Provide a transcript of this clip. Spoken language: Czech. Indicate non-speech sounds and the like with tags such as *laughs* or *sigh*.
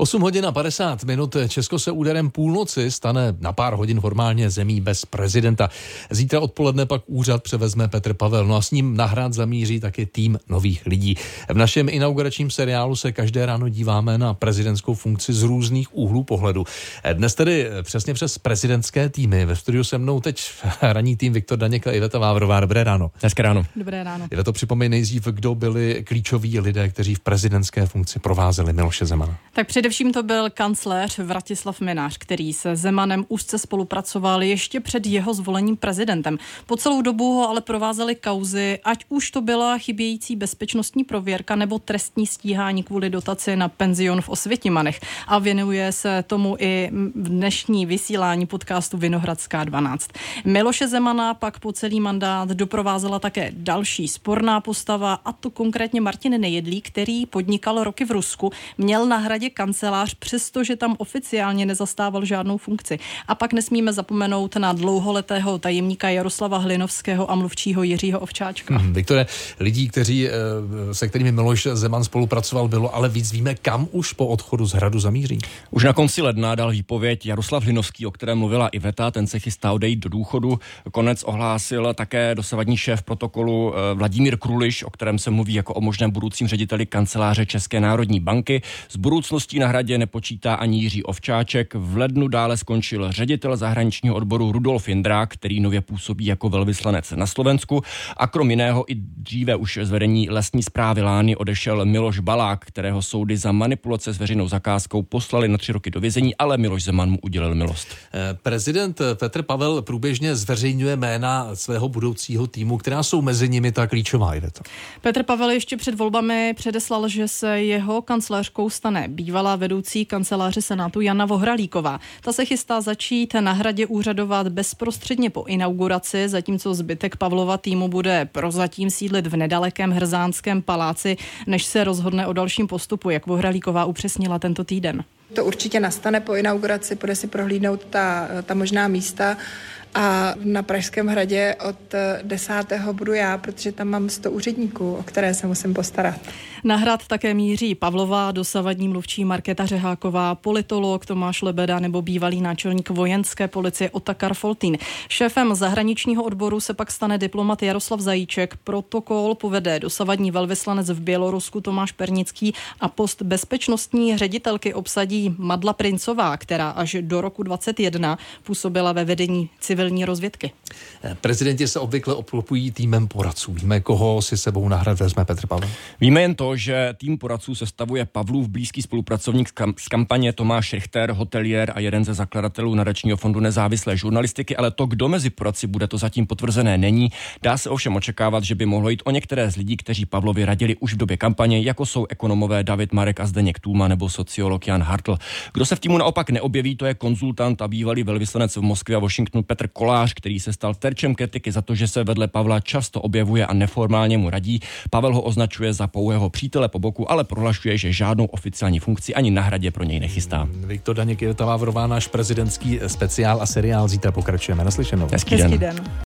8 hodin a 50 minut. Česko se úderem půlnoci stane na pár hodin formálně zemí bez prezidenta. Zítra odpoledne pak úřad převezme Petr Pavel. No a s ním nahrát zamíří taky tým nových lidí. V našem inauguračním seriálu se každé ráno díváme na prezidentskou funkci z různých úhlů pohledu. Dnes tedy přesně přes prezidentské týmy. Ve studiu se mnou teď *laughs* raní tým Viktor Daněk a Iveta Vávrová. Dobré ráno. Hezké ráno. Dobré ráno. Iveto, připomeň nejdřív, kdo byli klíčoví lidé, kteří v prezidentské funkci provázeli Miloše Zemana. Tak především to byl kancléř Vratislav Minář, který se Zemanem úzce spolupracoval ještě před jeho zvolením prezidentem. Po celou dobu ho ale provázely kauzy, ať už to byla chybějící bezpečnostní prověrka nebo trestní stíhání kvůli dotaci na penzion v Osvětimanech. A věnuje se tomu i dnešní vysílání podcastu Vinohradská 12. Miloše Zemana pak po celý mandát doprovázela také další sporná postava, a to konkrétně Martin Nejedlí, který podnikal roky v Rusku, měl na hradě kancelář, přestože tam oficiálně nezastával žádnou funkci. A pak nesmíme zapomenout na dlouholetého tajemníka Jaroslava Hlinovského a mluvčího Jiřího Ovčáčka. Hmm, Viktore, lidí, kteří, eh, se kterými Miloš Zeman spolupracoval, bylo, ale víc víme, kam už po odchodu z hradu zamíří. Už na konci ledna dal výpověď Jaroslav Hlinovský, o kterém mluvila Iveta, ten se chystá odejít do důchodu. Konec ohlásil také dosavadní šéf protokolu eh, Vladimír Kruliš, o kterém se mluví jako o možném budoucím řediteli kanceláře České národní banky. Z budoucností na hradě nepočítá ani Jiří Ovčáček. V lednu dále skončil ředitel zahraničního odboru Rudolf Jindrák, který nově působí jako velvyslanec na Slovensku. A krom jiného i dříve už z vedení lesní zprávy Lány odešel Miloš Balák, kterého soudy za manipulace s veřejnou zakázkou poslali na tři roky do vězení, ale Miloš Zeman mu udělil milost. Eh, prezident Petr Pavel průběžně zveřejňuje jména svého budoucího týmu, která jsou mezi nimi ta klíčová. Iveta. Petr Pavel ještě před volbami předeslal, že se jeho kancelářkou stane bývalá vedoucí kanceláře Senátu Jana Vohralíková. Ta se chystá začít na hradě úřadovat bezprostředně po inauguraci, zatímco zbytek Pavlova týmu bude prozatím sídlit v nedalekém Hrzánském paláci, než se rozhodne o dalším postupu, jak Vohralíková upřesnila tento týden. To určitě nastane po inauguraci, bude si prohlídnout ta, ta možná místa a na Pražském hradě od 10. budu já, protože tam mám 100 úředníků, o které se musím postarat. Na hrad také míří Pavlová, dosavadní mluvčí Markéta Řeháková, politolog Tomáš Lebeda nebo bývalý náčelník vojenské policie Otakar Foltín. Šéfem zahraničního odboru se pak stane diplomat Jaroslav Zajíček. Protokol povede dosavadní velvyslanec v Bělorusku Tomáš Pernický a post bezpečnostní ředitelky obsadí Madla Princová, která až do roku 2021 působila ve vedení civilní rozvědky. Prezidenti se obvykle obklopují týmem poradců. Víme, koho si sebou na hrad vezme Petr Pavel? Víme jen to, že tým poradců sestavuje Pavlův blízký spolupracovník z kampaně Tomáš Richter, hotelier a jeden ze zakladatelů nadačního fondu nezávislé žurnalistiky, ale to, kdo mezi poradci bude, to zatím potvrzené není. Dá se ovšem očekávat, že by mohlo jít o některé z lidí, kteří Pavlovi radili už v době kampaně, jako jsou ekonomové David Marek a Zdeněk Tůma nebo sociolog Jan Hartl. Kdo se v týmu naopak neobjeví, to je konzultant a bývalý velvyslanec v Moskvě a Washingtonu Petr Kolář, který se stal terčem kritiky za to, že se vedle Pavla často objevuje a neformálně mu radí. Pavel ho označuje za pouhého přítele po boku, ale prohlašuje, že žádnou oficiální funkci ani na hradě pro něj nechystá. Viktor Daněk je náš prezidentský speciál a seriál. Zítra pokračujeme. Naslyšenou. Hezký den. Hezký den.